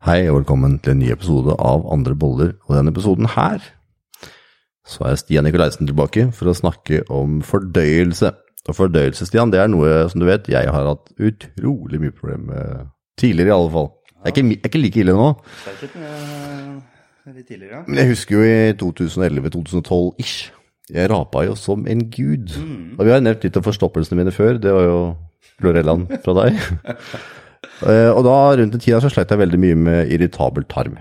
Hei og velkommen til en ny episode av Andre boller. Og denne episoden her så er Stian Nikolaisen tilbake for å snakke om fordøyelse. Og fordøyelse, Stian, det er noe som du vet jeg har hatt utrolig mye problemer med tidligere, i alle fall. Det er ikke, er ikke like ille nå, eh, litt tidligere, men jeg husker jo i 2011-2012-ish. Jeg rapa jo som en gud. Og vi har nevnt litt om forstoppelsene mine før. Det var jo Florellaen fra deg. Eh, og da rundt den tida så sleit jeg veldig mye med irritabel tarm.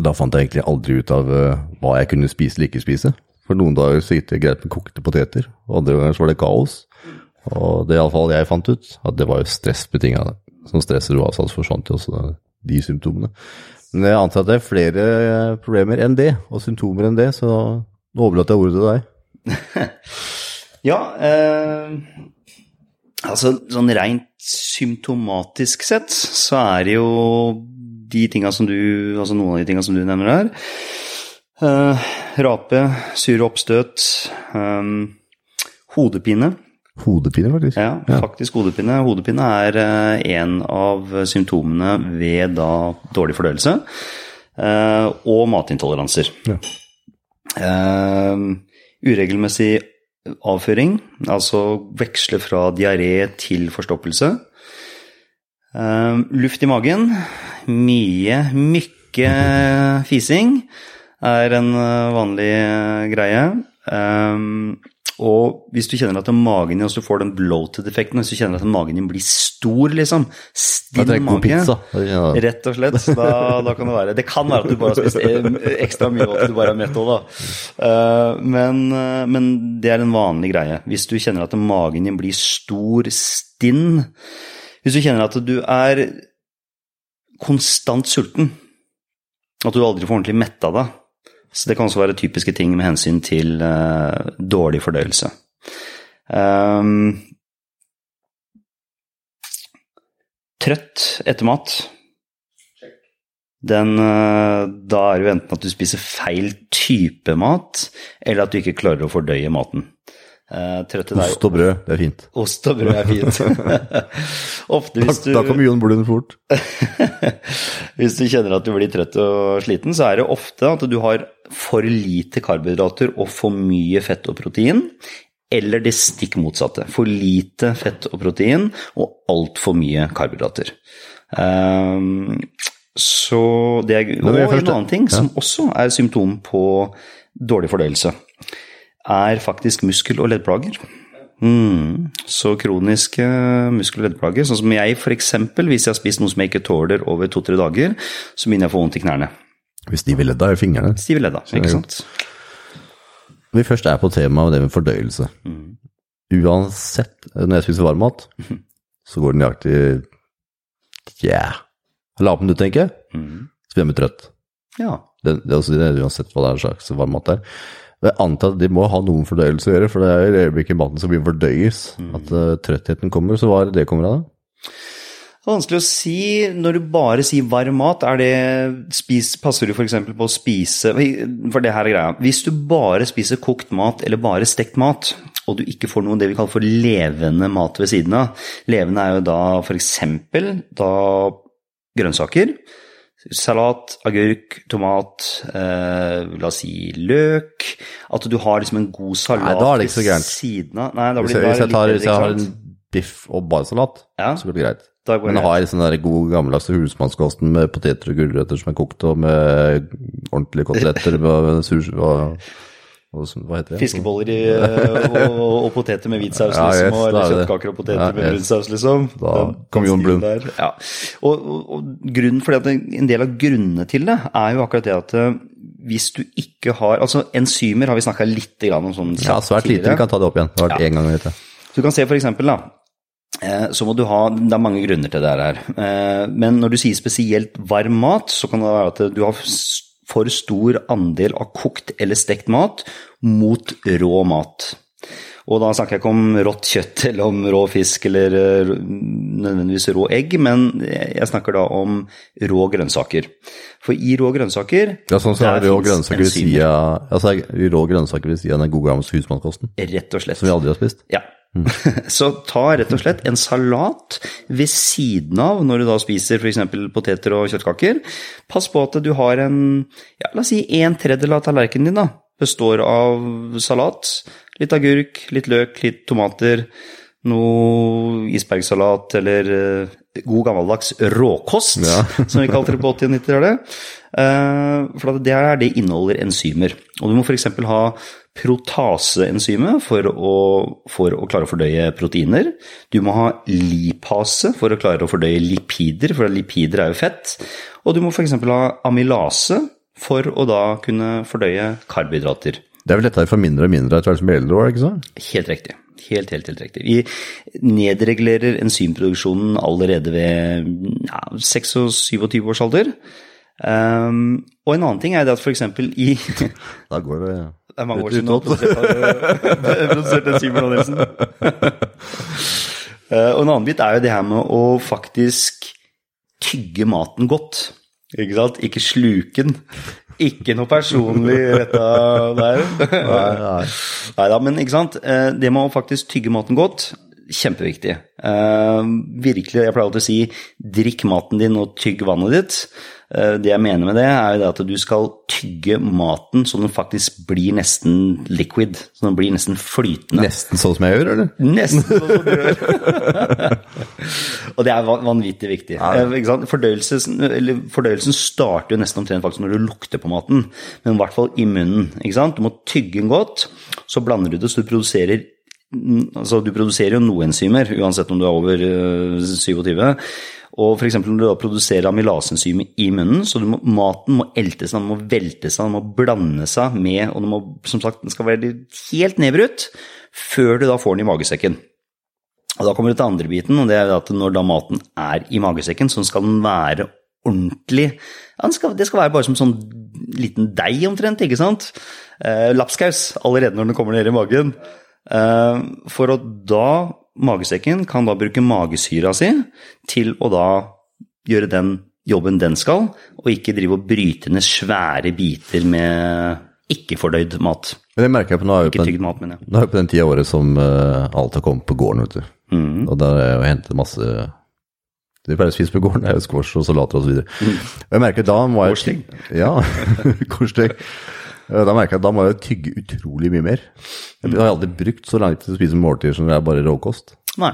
Da fant jeg egentlig aldri ut av eh, hva jeg kunne spise eller ikke spise. For noen dager så gikk det greit med kokte poteter, og andre ganger så var det kaos. Og det iallfall jeg fant ut, at det var jo stressbetinga. Som stresser og avsats forsvant jo også de symptomene. Men jeg antar at det er flere problemer enn det, og symptomer enn det, så nå overlater jeg ordet til deg. Ja, eh, altså sånn rent symptomatisk sett så er det jo de tinga som du Altså noen av de tinga som du nevner her. Uh, rape, sure oppstøt, um, hodepine. Hodepine, faktisk. Ja, faktisk hodepine. Hodepine er uh, en av symptomene ved da dårlig fordøyelse Uh, og matintoleranser. Ja. Uh, uregelmessig avføring, altså veksle fra diaré til forstoppelse. Eh, luft i magen, mye, mykke fising er en eh, vanlig eh, greie. Og hvis du kjenner at magen din også får den bloated-effekten, hvis du kjenner at magen din blir stor, liksom, stinn mage. Ja. Rett og slett. Da, da kan det være Det kan være at du bare har spist ekstra mye og at du bare er mett òg, da. Eh, Men, eh, men det er en vanlig greie. Hvis du kjenner at magen din blir stor, stinn Hvis du kjenner at du er konstant sulten, at du aldri får ordentlig metta deg så det kan også være typiske ting med hensyn til uh, dårlig fordøyelse. Um, trøtt etter mat. Den, eh, da er det jo enten at du spiser feil type mat, eller at du ikke klarer å fordøye maten. Uh, Ost og brød, det er fint. Ost og brød er fint. Ofte hvis du da kommer Jon Blund fort. hvis du kjenner at du blir trøtt og sliten, så er det ofte at du har for lite karbohydrater og for mye fett og protein. Eller det stikk motsatte. For lite fett og protein og altfor mye karbohydrater. Ehm, så det er, og en annen ting ja. som også er symptom på dårlig fordøyelse, er faktisk muskel- og leddplager. Mm. Så kroniske muskel- og leddplager, sånn som jeg f.eks. hvis jeg har spist noe som jeg ikke tåler over to-tre dager, så begynner jeg å få vondt i knærne. Hvis de vil ledda, i fingrene. Stive ledda, ikke sant? Når vi først er på temaet det med fordøyelse. Uansett, når jeg spiser varmmat, så går det nøyaktig yeah, halvannet minutt, tenker jeg. Mm. Så blir jeg trøtt. Ja. Det, det er også det, uansett hva det er slags varmmat mat er. Jeg antar at de må ha noen fordøyelse å gjøre, for det er i øyeblikket maten som vil fordøyes, at uh, trøttheten kommer. Så hva er det det kommer av? da? Det er vanskelig å si. Når du bare sier varm mat, er det spis, passer du f.eks. på å spise For det her er greia. Hvis du bare spiser kokt mat eller bare stekt mat, og du ikke får noe det vi kaller for levende mat ved siden av Levende er jo da f.eks. da grønnsaker. Salat, agurk, tomat, eh, la oss si løk. At du har liksom en god salat Nei, da er det ikke så ved gærent. siden av. Nei, da Hvis blir jeg, det hvis jeg, tar, hvis jeg har en biff og bare salat, Ja. så blir det greit. Men jeg har sånn der god gammeldagse husmannskosten med poteter og gulrøtter som er kokt, og med ordentlige koteletter og. Og, og, hva heter det? Fiskeboller i, eh, og, og poteter med hvit saus, Ja, liksom, yes, og, eller er kjøttkaker og poteter Ja, med brun saus, liksom. Da Den- kom Jon Blund. Ja. Og, og, og grunnen for det en del av grunnene til det er jo akkurat det at eh, hvis du ikke har Altså enzymer har vi snakka litt grann om sånn Ja, svært lite. Vi kan ta det opp igjen. Det har vært Ja. én gang. Så du kan se for eksempel, da. eh, Så må du ha Det er mange grunner til det her. Men når du sier spesielt varm mat, så kan det være at du har for stor andel av kokt eller stekt mat mot rå mat. Og da snakker jeg ikke om rått kjøtt eller om rå fisk eller eh, nødvendigvis rå egg, men jeg snakker da om rå grønnsaker. For i rå grønnsaker Ja, sånn så er der rå grønnsaker ved enzymer. sida altså, rå grønnsaker ved siden av den gode gamle husmannskosten, Rett og slett. som vi aldri har spist. Ja, Så ta rett og slett en salat ved siden av når du da spiser f.eks. poteter og kjøttkaker. Pass på at du har en ja, la oss si en tredjedel av tallerkenen din da, består av salat. Litt agurk, litt løk, litt tomater, noe isbergsalat eller eh, god gammeldags råkost, Ja. som vi kalte det på 80- og 90-tallet. Eh, For det er det inneholder enzymer. Og du må f.eks. ha protaseenzymet for for å klare å fordøye proteiner. Du må ha lipase for å klare å fordøye lipider, for lipider er jo fett. Og du må f.eks. ha amylase for å da kunne fordøye karbohydrater. Det er vel lettere for mindre og mindre etter hvert som blir eldre, det ikke sant? Helt riktig. Helt, helt, helt riktig. Vi nedregulerer enzymproduksjonen allerede ved ja, 26-27 års alder. Um, og en annen ting er det at f.eks. i Da går det Det er mange år siden du har produsert, produsert enzymer nå, Nilsen. Og en annen bit er jo det her med å faktisk tygge maten godt. Ikke sant? Ikke sluke den. Ikke noe personlig retta der. Nei, nei. Nei da, men ikke sant. Eh, Det med å faktisk tygge maten godt, kjempeviktig. Eh, virkelig, jeg pleier alltid å si drikk maten din og tygg vannet ditt. Eh, Det jeg mener med det, er at du skal tygge maten så den faktisk blir nesten liquid. Så den blir nesten flytende. Nesten sånn som jeg gjør, eller? Nesten sånn som du gjør. og det er vanvittig viktig. Eh, ikke sant? Fordøyelsen, eller fordøyelsen starter jo nesten omtrent faktisk når du lukter på maten, men i hvert fall i munnen. Du må tygge den godt, så blander du det så du produserer Altså, du produserer jo noen enzymer, uansett om du er over eh, 27. Og f.eks. når du da produserer amylaseenzymet i munnen, så må, maten må elte seg, den må velte seg, den må blande seg med Og den må, som sagt, den skal være helt nedbrutt før du da får den i magesekken. Og da kommer du til andre biten, og det er at når da maten er i magesekken, så skal den være ordentlig ja, den skal, Det skal være bare som sånn liten deig omtrent, ikke sant? Eh, lapskaus allerede når den kommer ned i magen. Eh, for at da magesekken kan da bruke magesyra si til å da gjøre den jobben den skal, og ikke drive og bryte ned svære biter med ikke-fordøyd mat. Men det merker jeg på nå er vi på den, mat, men, jeg. nå er jeg på den tida av året som uh, alt har kommet på gården, vet du. Mm. Og der er jo hentet masse Det vi pleier å spise på gården, er jo squash og salater så videre. Og jeg merker da må jeg Korslegg. Ja, korslegg. Eh, Da merker jeg at da må jeg tygge utrolig mye mer. Jeg har aldri brukt så lang tid til å spise måltider som det er bare råkost. Nei,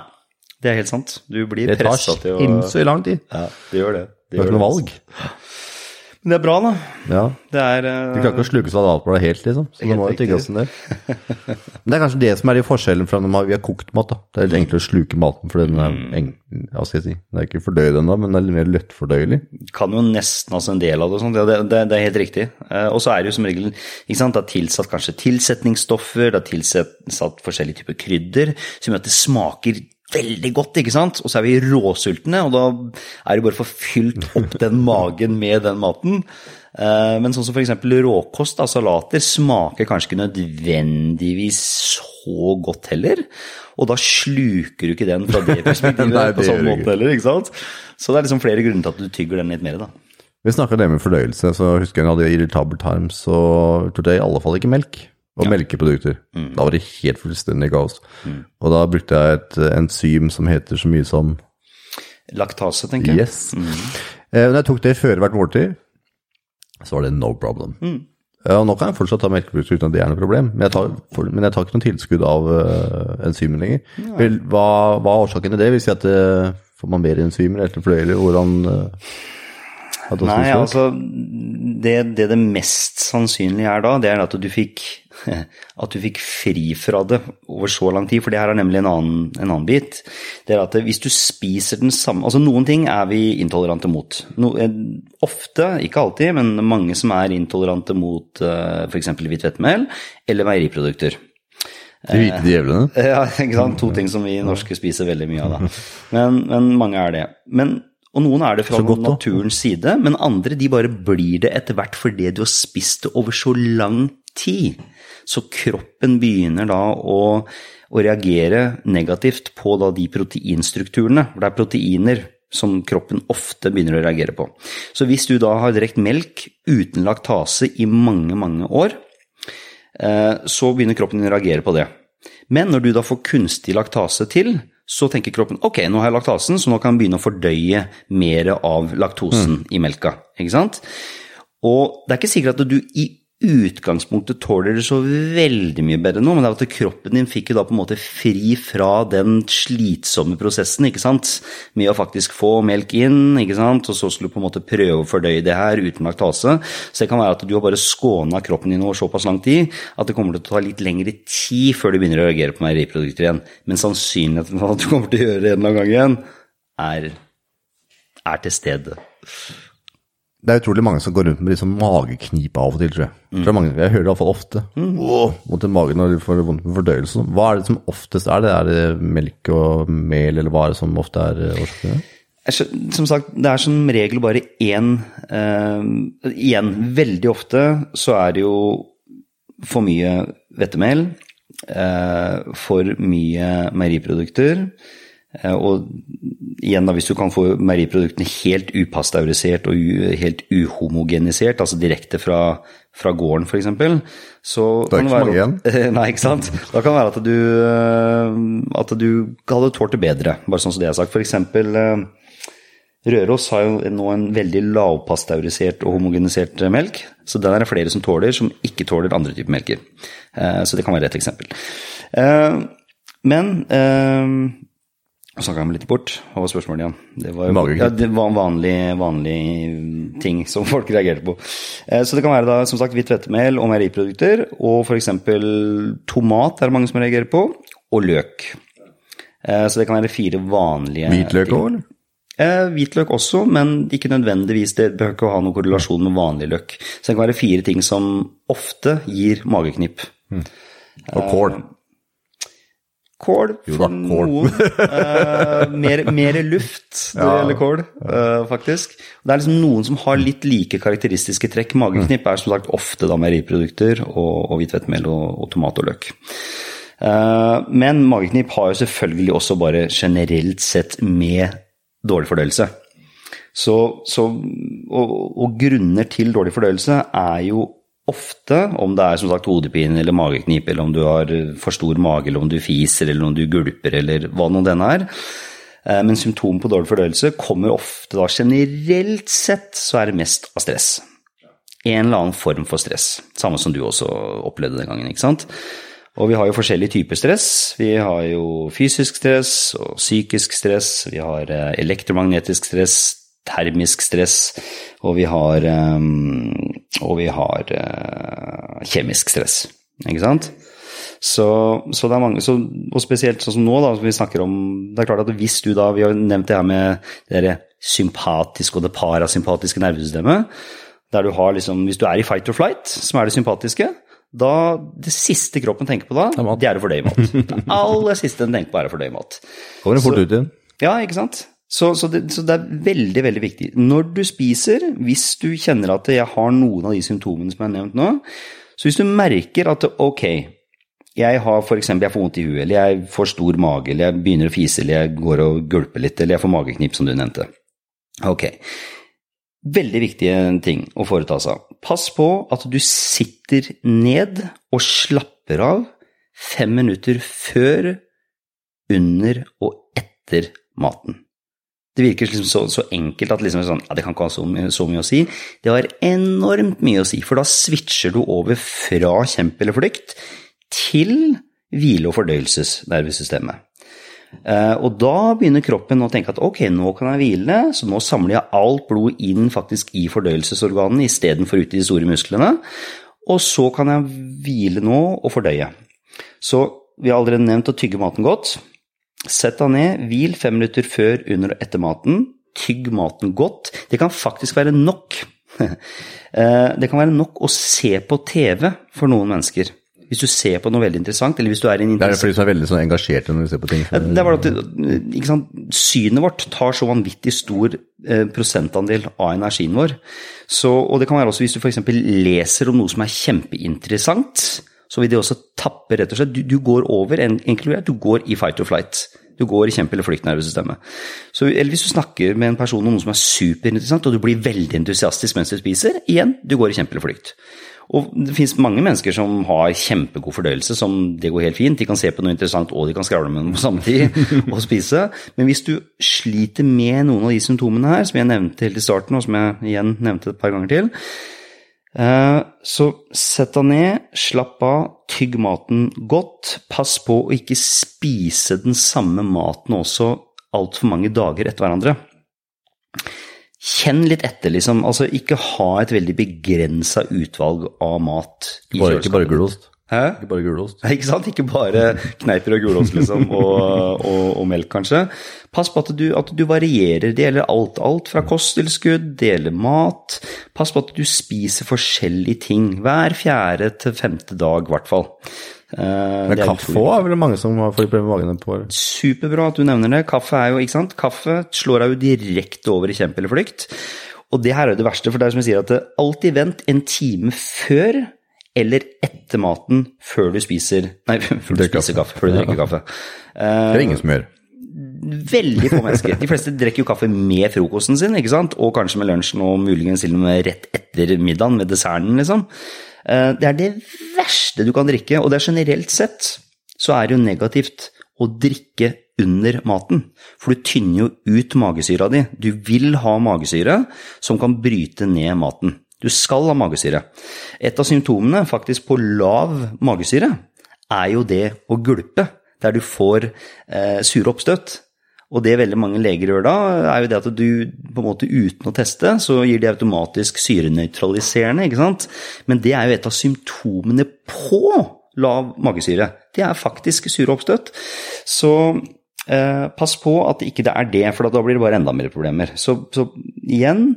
det er helt sant. Du blir presset tar pressa til å sinnssykt lang tid. Ja, det gjør det. Det er ikke noe valg. Men det er bra, da. Ja. Det er uh, Du klarer ikke å sluke salatbladet helt, liksom. Så det Helt må jo tygges en del. Men det er kanskje det som er de forskjellen fra når vi har kokt mat. da. Det er litt enklere å sluke maten, for den er Mm. eng, hva skal jeg si, den er ikke fordøyd ennå, men den er litt mer lettfordøyelig. kan jo nesten altså en del av det. Ja, det, det, det er helt riktig. Uh, og så er det jo som regel ikke sant, det er tilsatt kanskje tilsetningsstoffer, det er tilsatt forskjellige typer krydder, som gjør at det smaker veldig godt, ikke sant? Og så er vi råsultne, og da er det bare å få fylt opp den magen med den maten. Eh, Men sånn som f.eks. råkost av salater smaker kanskje ikke nødvendigvis så godt heller. Og da sluker du ikke den fra det perspektivet Nei, på sånn samme måte heller, ikke sant? Så det er liksom flere grunner til at du tygger den litt mer, da. Vi snakka det med fordøyelse, så husker jeg jeg hadde irritabel tarm, og trodde jeg i alle fall ikke melk. Og melkeprodukter. Mm. Da var det helt fullstendig kaos. Og da brukte jeg et eh, enzym som heter så mye som Laktase, tenker jeg. Yes. Eh, Når jeg tok det før hvert måltid, så var det no problem. Mm. Ja, og nå kan jeg fortsatt ta melkeprodukter uten at det er noe problem, men jeg tar, for, men jeg tar ikke noe tilskudd av uh, enzymer lenger. Vel, hva, hva er årsaken til det? Vil si at uh, får man mer enzymer eller fløyler? Hvordan uh, Nei, altså det, det det mest sannsynlige er da, det er at du fikk at du fikk fri fra det over så lang tid, for det her er nemlig en annen, en annen bit. Det er at hvis du spiser den samme Altså noen ting er vi intolerante mot. No, eh, ofte, ikke alltid, men mange som er intolerante mot uh, f.eks. hvitt hvetemel eller meieriprodukter. De hvite djevlene? Ja, ikke sant? To ting som vi norske spiser veldig mye av, da. Men, men mange er det. Men, og noen er det fra godt, naturens side, men andre de bare blir det etter hvert fordi du har spist det over så lang tid. Så kroppen begynner da å, å reagere negativt på da de proteinstrukturene. For det er proteiner som kroppen ofte begynner å reagere på. Så hvis du da har drukket melk uten laktase i mange, mange år, eh, så begynner kroppen din å reagere på det. Men når du da får kunstig laktase til, så tenker kroppen ok, nå har jeg laktasen, så nå kan jeg begynne å fordøye mer av laktosen i melka. Ikke sant? Og det er ikke sikkert at du i utgangspunktet tåler det så veldig mye bedre nå, men det er at kroppen din fikk jo da på en måte fri fra den slitsomme prosessen, ikke sant, med å faktisk få melk inn, ikke sant, og så skulle du på en måte prøve å fordøye det her uten laktase. Så det kan være at du har bare skåna kroppen din over såpass lang tid at det kommer til å ta litt lengre tid før du begynner å reagere på meieriprodukter igjen. Men sannsynligheten for at du kommer til å gjøre det en eller annen gang igjen, er, er til stede. Det er utrolig mange som går rundt med liksom mageknip av og til, tror jeg. Mm. Tror jeg, mange, jeg hører det iallfall ofte. Åh, vondt i magen og får vondt med fordøyelsen. Hva er det som oftest er det? Er det melk og mel, eller hva er det som ofte er eh, årsaken? Som sagt, det er som regel bare én eh, Igjen, veldig ofte så er det jo for mye hvetemel, eh, for mye meieriprodukter. Eh, og igjen, da, hvis du kan få meieriproduktene helt upasteurisert og helt uhomogenisert, altså direkte fra, fra gården f.eks., så Det er kan ikke så mange igjen. Nei, ikke sant. Da kan det være at du, eh, at du hadde tålt det bedre, bare sånn som det er sagt. Eksempel eh, Røros har jo nå en veldig lavpasteurisert og homogenisert melk, så den er det flere som tåler, som ikke tåler andre typer melker. Så det kan være et eksempel. Men eh, Nå snakka jeg meg litt bort. Hva var spørsmålet igjen? Det var, ja, det var en vanlig, vanlig ting som folk reagerte på. Eh, Så det kan være da, som sagt, hvitt hvetemel og meieriprodukter, og f.eks. tomat er det mange som reagerer på, og løk. Eh, Så det kan være fire vanlige Hvitløk òg, eller? Eh, hvitløk også, men ikke nødvendigvis. Det behøver ikke å ha noen korrelasjon med vanlig løk. Så det kan være fire ting som ofte gir mageknip. Og kål. Kål for da, kål. noen. Uh, mer, mer luft når det gjelder kål, uh, faktisk. Det er liksom noen som har litt like karakteristiske trekk. Mageknip er som sagt ofte da meieriprodukter og, og hvithvetemel og, og tomat og løk. Eh, men mageknip har jo selvfølgelig også bare generelt sett med dårlig fordøyelse. Så, så, og, og grunner til dårlig fordøyelse er jo ofte, om det er som sagt hodepine eller mageknip, eller om du har for stor mage, eller om du fiser, eller om du gulper, eller hva nå den er. Eh, Men symptomer på dårlig fordøyelse kommer ofte da generelt sett så er det mest av stress. En eller annen form for stress. Samme som du også opplevde den gangen, ikke sant. Og vi har jo forskjellige typer stress. Vi har jo fysisk stress og psykisk stress. Vi har eh, elektromagnetisk stress, termisk stress, og vi har, eh, og vi har eh, kjemisk stress. Ikke sant? Så, så det er mange, så, og spesielt sånn som nå, da, som vi snakker om Det er klart at hvis du da Vi har nevnt det her med det sympatiske og det parasympatiske nervesystemet. Der du har liksom Hvis du er i fight or flight, som er det sympatiske, da Det siste kroppen tenker på da, er det er å fordøye mat. Det aller siste den tenker på, er å fordøye mat. Kommer det fort ut igjen. Ja, ikke sant? Så, så, det, så det er veldig, veldig viktig. Når du spiser, hvis du kjenner at jeg har noen av de symptomene som jeg har nevnt nå, så hvis du merker at ok, jeg har for eksempel, jeg får vondt i huet, eller jeg får stor mage, eller jeg begynner å fise, eller jeg går og gulper litt, eller jeg får mageknip, som du nevnte. Ok. Veldig viktige ting å foreta seg. Pass på at du sitter ned og slapper av fem minutter før, under og etter maten. Det virker liksom så, så enkelt at liksom sånn, ja, det kan ikke ha så, så mye å si. Det har enormt mye å si, for da switcher du over fra kjemp eller flykt til hvile- og fordøyelsesnervesystemet. Eh, og da begynner kroppen å tenke at ok, nå kan jeg hvile, så nå samler jeg alt blod inn faktisk i fordøyelsesorganene istedenfor ute i de store musklene. Og så kan jeg hvile nå og fordøye. Så vi har allerede nevnt å tygge maten godt. Sett deg ned, hvil fem minutter før, under og etter maten. Tygg maten godt. Det kan faktisk være nok. Eh, Det kan være nok å se på TV for noen mennesker. Hvis du ser på noe veldig interessant, eller hvis du er en en Det er fordi du er veldig sånn engasjert når du ser på ting. ja, Det er bare at sant? Synet vårt tar så vanvittig stor eh, prosentandel av energien vår. Så, og det kan være også hvis du f.eks. leser om noe som er kjempeinteressant, så vil det også tappe rett og slett. Du, du går over, en- enkelt du går i fight or flight. Du går i kjempe- eller flyktnervesystemet. Så, eller hvis du snakker med en person om noe som er superinteressant, og du blir veldig entusiastisk mens du spiser, igjen, du går i kjempe eller flykt. Og det finnes mange mennesker som har kjempegod fordøyelse, som det går helt fint. De kan se på noe interessant, og de kan skravle med noe på samme tid og spise. Men hvis du sliter med noen av de symptomene her, som jeg nevnte helt i starten, og som jeg igjen nevnte et par ganger til, så sett deg ned, slapp av, tygg maten godt. Pass på å ikke spise den samme maten også altfor mange dager etter hverandre. Kjenn litt etter, liksom. Altså, ikke ha et veldig begrensa utvalg av mat i Bare, ikke bare gulost. Hæ? Ikke bare gulost. Ikke sant? Ikke bare kneiper og gulost, liksom, og, og, og melk, kanskje. Pass på at du, at du varierer. Det gjelder alt. Alt fra kosttilskudd, det gjelder mat. Pass på at du spiser forskjellige ting hver fjerde til femte dag, i hvert fall. Eh, Men kaffe òg er vel mange som får problemer med magen på. Superbra at du nevner det. Kaffe er jo, ikke sant? Kaffe slår deg jo direkte over i kjempe eller flykt. Og det her er jo det verste, for det er som jeg sier at alltid vent en time før eller etter maten før du spiser Nei, før du Drikker spiser kaffe. Før du drikker kaffe. Det er ingen som gjør. Veldig få mennesker. De fleste drikker jo kaffe med frokosten sin, ikke sant? og kanskje med lunsjen, og muligens til og med rett etter middagen med desserten, liksom. Eh, Det er det verste du kan drikke, og det er generelt sett så er det jo negativt å drikke under maten, for du tynner jo ut magesyra di. Du vil ha magesyre som kan bryte ned maten. Du skal ha magesyre. Et av symptomene faktisk på lav magesyre er jo det å gulpe, der du får eh, sure oppstøt. Og det veldig mange leger gjør da, er jo det at du på en måte uten å teste, så gir de automatisk syrenøytraliserende, ikke sant. Men det er jo et av symptomene på lav magesyre. Det er faktisk sure oppstøt. Så eh, pass på at ikke det er det, for da blir det bare enda mer problemer. Så, så igjen,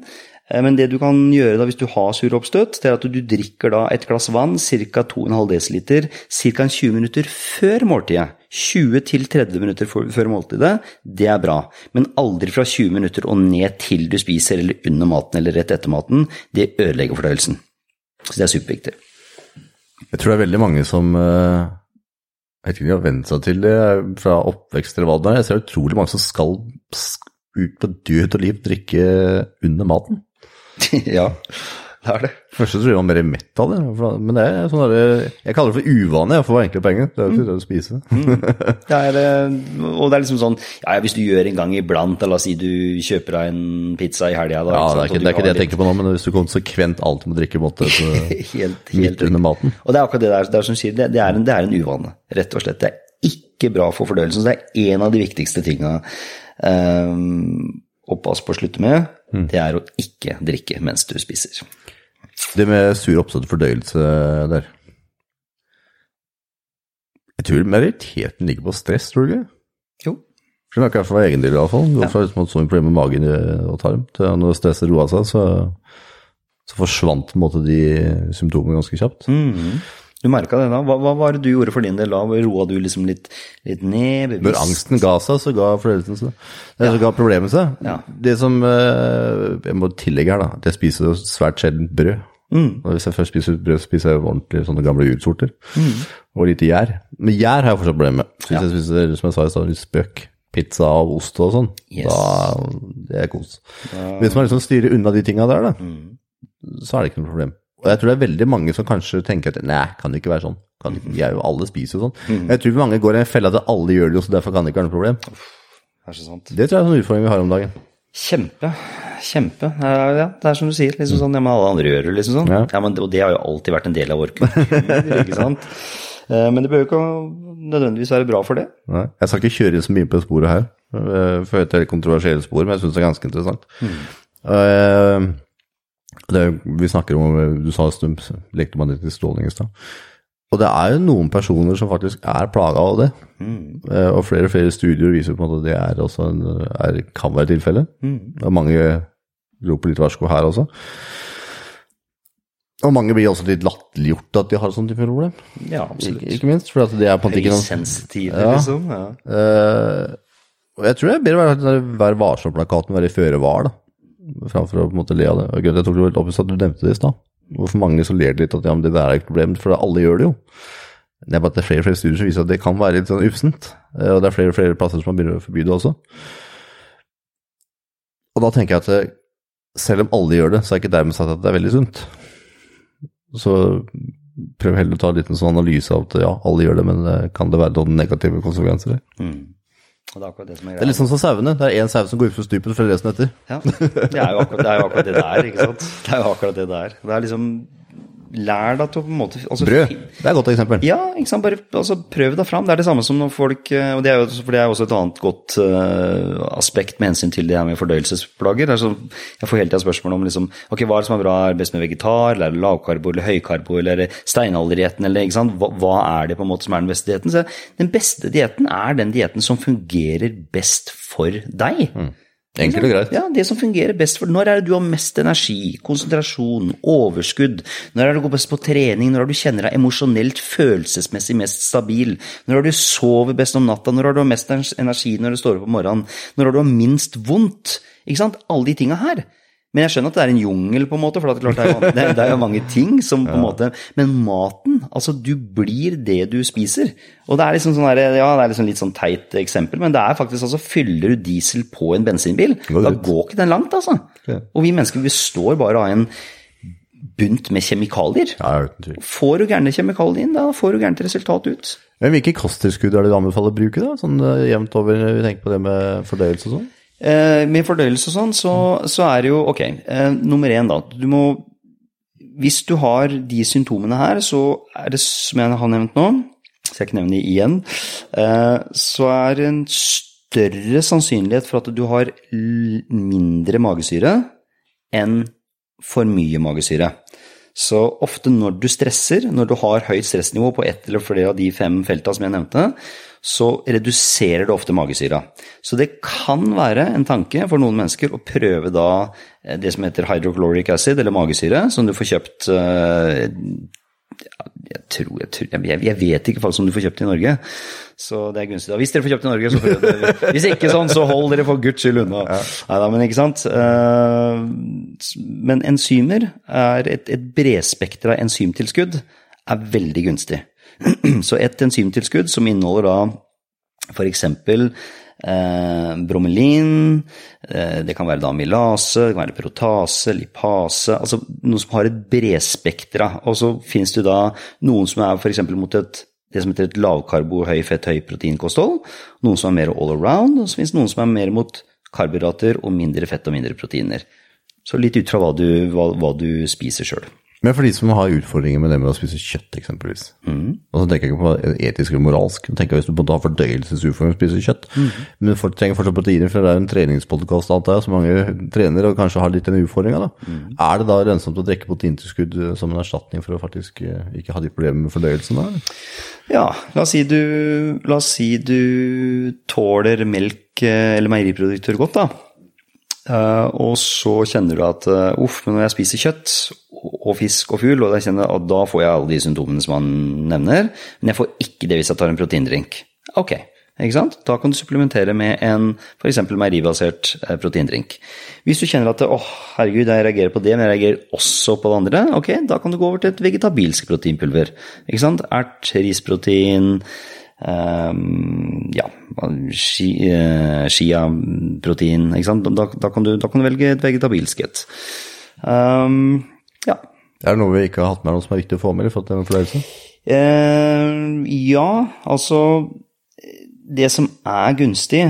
men det du kan gjøre da hvis du har sure oppstøt, det er at du drikker da et glass vann, ca. 2,5 dl, ca. 20 minutter før måltidet. 20-30 minutter før måltidet, det er bra. Men aldri fra 20 minutter og ned til du spiser, eller under maten eller rett etter maten. Det ødelegger fordøyelsen. Så det er superviktig. Jeg tror det er veldig mange som eh, Jeg vet ikke om de har vent seg til det fra oppvekst eller hva det er. Jeg ser utrolig mange som skal ut på død og liv drikke under maten. Ja, det er det. Først tror jeg var mer av det, men det er sånn der, jeg kaller det for uvane, jeg får egentlig penger. Det er jo ikke det å spise. Det er, eh, og det er liksom sånn ja, ja, Hvis du gjør en gang iblant, la oss si du kjøper deg en pizza i helga da, Ja, det er ikke det, er ikke det jeg tenker på nå, men hvis du konsekvent alltid må drikke måte så helt, helt under maten. Og det er akkurat det der, det er som sier, det, det, er en, det er en uvane, rett og slett. Det er ikke bra for fordøyelsen. Så det er en av de viktigste tinga um, å passe på å slutte med. Mm. Det er å ikke drikke mens du spiser. Det med sur oppstått fordøyelse der. Jeg tror majoriteten ligger på stress, tror du ikke? Jo. For det merker jeg for egen del i hvert fall. Ja. Fra liksom, så mye problemer med magen og tarm, når stresset roa seg, så, så forsvant på en måte de symptomene ganske kjapt. Du merka det da? Hva, hva var det du gjorde for din del da? Roa du liksom litt, litt ned? bevisst? Når angsten ga seg, så ga fordøyelsen seg. Det så ga problemet seg. Ja. Det som eh, Jeg må tillegge her, da, at jeg spiser svært sjelden brød. Mm. Og hvis jeg først spiser brød, spiser jeg ordentlig sånne gamle jursorter. Og lite gjær. Men gjær har jeg fortsatt problemer med. Så hvis Mm. Ja. jeg spiser, som jeg sa i stad, litt spøk, pizza og ost og sånn, Yes. da det er kos. Hvis man liksom styrer unna de tinga der, da, Mm. så er det ikke noe problem. Og jeg tror det er veldig mange som kanskje tenker at nei, kan det ikke være sånn. Kan er jo alle spiser jo sånn. Mm. Jeg tror mange går i en felle at alle gjør det jo, så derfor kan det ikke være noe problem. Det er så sant. Det tror jeg er en utfordring vi har om dagen. Kjempe. Kjempe. Ja, det er som du sier. liksom sånn, ja, men Alle andre gjør det, liksom sånn. Ja. Ja, men, Og det har jo alltid vært en del av vår kultur, ikke sant. Eh, Men det behøver jo ikke nødvendigvis være bra for det. Nei. Jeg skal ikke kjøre så mye på sporet her, eh, for det er et kontroversielt spor, men jeg syns det er ganske interessant. Eh, det, vi snakker om Du sa elektromagnetisk stråling i stad. Og det er jo noen personer som faktisk er plaga av det. Mm. Og flere og flere studier viser på en måte at det er også en, er, kan være tilfellet. Og mange roper litt varsko her også. Og mange blir også litt latterliggjort at de har sånn type problem. Ja, Ikke, absolutt. ikke minst, for at det er på en måte ikke noe Høysensitive, Ja. liksom. Ja. Uh, og jeg tror det er bedre å være være varsom-plakaten være føre var, da. Framfor å på en måte le av det. Og jeg tok det litt opp stad, du nevnte det i stad. Hvorfor mange så ler det litt at ja, men det der er et problem, for alle gjør det jo. Det er bare at det er flere og flere studier som viser at det kan være litt sånn ufsent. Eh, Og det er flere og flere plasser som man begynner å forby det også. Og da tenker jeg at eh, selv om alle gjør det, så er det ikke dermed sagt at det er veldig sunt. Så prøv heller å ta en liten sånn analyse av at ja, alle gjør det, men eh, kan det være noen negative konsekvenser? Mm. Og det er akkurat det som er greia. Det er litt sånn som sauene. Det er én sau som går ut utfor stupet, følger resten etter. Ja, det er, akkurat, det er jo akkurat det det er, ikke sant. Det er jo akkurat det det er. Det er liksom Lær deg til å på en måte altså, Brød, det er et godt eksempel. Ja, ikke sant. Bare altså, prøv deg fram. Det er det samme som når folk eh, Og det er jo for det er også et annet godt uh, aspekt med hensyn til det her med fordøyelsesplager. Altså, jeg får hele tida spørsmål om liksom, ok, hva er det som er bra, er det best med vegetar, eller er det lavkarbo eller høykarbo, eller er steinalderdietten, eller ikke sant. Hva, hva er det på en måte som er den beste dietten? Så Den beste dietten er den dietten som fungerer best for deg. Enkelt og greit. Ja, det som fungerer best for Når er det du har mest energi, konsentrasjon, overskudd? Når er det du går best på trening? Når er det du kjenner deg emosjonelt, følelsesmessig mest stabil? Når er det du sover best om natta? Når er det du har mest energi når du står opp om morgenen? Når er det du har minst vondt? Ikke sant? Alle de tinga her. Men jeg skjønner at det er en jungel, på en måte, for det er, klart det det er, jo mange ting som på en måte Men maten, altså du blir det du spiser. Og det er liksom sånn der, ja, det er liksom litt sånn teit eksempel, men det er faktisk altså Fyller du diesel på en bensinbil, Går da går ikke den langt, altså. Ja. Og vi mennesker vi står bare av en bunt med kjemikalier. Ja. Får du gærne kjemikalier inn, da får du gærent resultat ut. Men hvilke kosttilskudd er det du anbefaler å bruke, da? Sånn eh, jevnt over, vi tenker på det med fordøyelse og sånn? Eh, med fordøyelse og sånn, så, så er det jo ok. Eh, nummer én, da. Du må Hvis du har de symptomene her, så er det som jeg har nevnt nå, så jeg ikke nevner det igjen, eh, så er det en større sannsynlighet for at du har mindre magesyre enn for mye magesyre. Så ofte når du stresser, når du har høyt stressnivå på ett eller flere av de fem felta som jeg nevnte, så reduserer det ofte magesyra. Så det kan være en tanke for noen mennesker å prøve da eh, det som heter hydrochloric acid, eller magesyre, som du får kjøpt eh, jeg, tror, jeg, tror, jeg, vet ikke faktisk om du får kjøpt i Norge, så det er gunstig. Hvis dere får kjøpt i Norge, så prøv det. Hvis ikke sånn, så hold dere for guds skyld unna. Neida, men ikke sant. Eh, Men enzymer, er et, et bredspektra enzymtilskudd, er veldig gunstig. Så et enzymtilskudd som inneholder da f.eks. Eh, bromelin, eh, det kan være da amylase, det kan være protase, lipase Altså noe som har et bredspektra. Og så finnes det da noen som er f.eks. mot et det som heter et lavkarbo, høy fett, høy proteinkosthold. Noen som er mer all around, og så finnes det noen som er mer mot karbohydrater og mindre fett og mindre proteiner. Så litt ut fra hva du, hva, hva du spiser sjøl. Men for de som har utfordringer med det med å spise kjøtt, eksempelvis. Mm. Og så tenker jeg ikke på etisk eller moralsk. Jeg tenker Hvis du på en måte har fordøyelsesutfordringer med å spise kjøtt, Mm. men folk trenger fortsatt proteiner, for det er jo en treningspodkast antar er, så mange trener og kanskje har litt den utfordringa, da. Mm. Er det da lønnsomt å drikke proteintilskudd eh, som en erstatning for å faktisk eh, ikke ha de problemene med fordøyelsen, da? Ja, la oss si du, la oss si du tåler melk eh, eller meieriprodukter godt, da. Eh, og så kjenner du at eh, uff, men når jeg spiser kjøtt og fisk og fugl, og jeg kjenner at da får jeg alle de symptomene som han nevner, men jeg får ikke det hvis jeg tar en proteindrink. Ok, ikke sant? Da kan du supplementere med en f.eks. meieribasert eh, proteindrink. Hvis du kjenner at åh, herregud, jeg reagerer på det, men jeg reagerer også på det andre, ok, da kan du gå over til et vegetabilsk proteinpulver. Ikke sant? Ert, risprotein, ja, chi- eh, chia-protein, ikke sant? Da, da, kan du, da kan du velge et vegetabilsk et. Ehm, ja. Er det noe vi ikke har hatt med noe som er viktig å få med for fordøyelsen? Eh, ja, altså Det som er gunstig,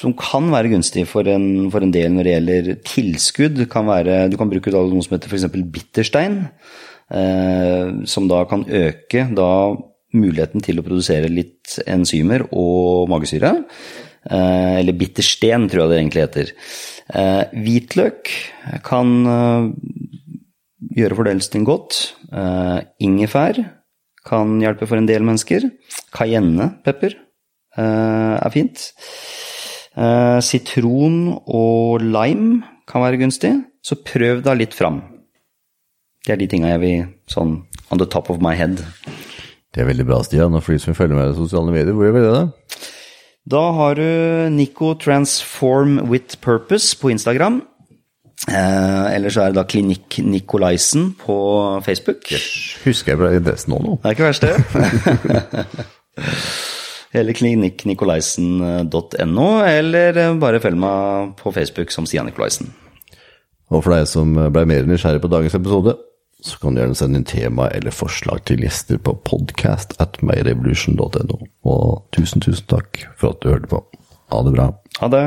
som kan være gunstig for en, for en del når det gjelder tilskudd, kan være Du kan bruke noe som heter f.eks. bitterstein, eh, som da kan øke da muligheten til å produsere litt enzymer og magesyre. Eh, eller bittersten, tror jeg det egentlig heter. Eh, hvitløk kan eh, gjøre fordøyelsen godt. Ingefær kan hjelpe for en del mennesker. Cayennepepper er fint. Sitron og lime kan være gunstig, så prøv deg litt fram. Det er de tinga jeg vil sånn on the top of my head. Det er veldig bra, Stian. Og for de som følger med i sosiale medier, hvor gjør vi det? da? Da har du Nico Transform with Purpose på Instagram. Eh, eller så er det da Klinikk Nikolaisen på Facebook. Husker jeg ble adressen nå, nå? Det er ikke verst, det. Eller klinikknikolaisen.no, eller bare følg meg på Facebook som Stian Nikolaisen. Og for deg som ble mer nysgjerrig på dagens episode, så kan du gjerne sende inn tema eller forslag til gjester på podcast at myrevolution.no. Og tusen, tusen takk for at du hørte på. Ha det bra. Ha det.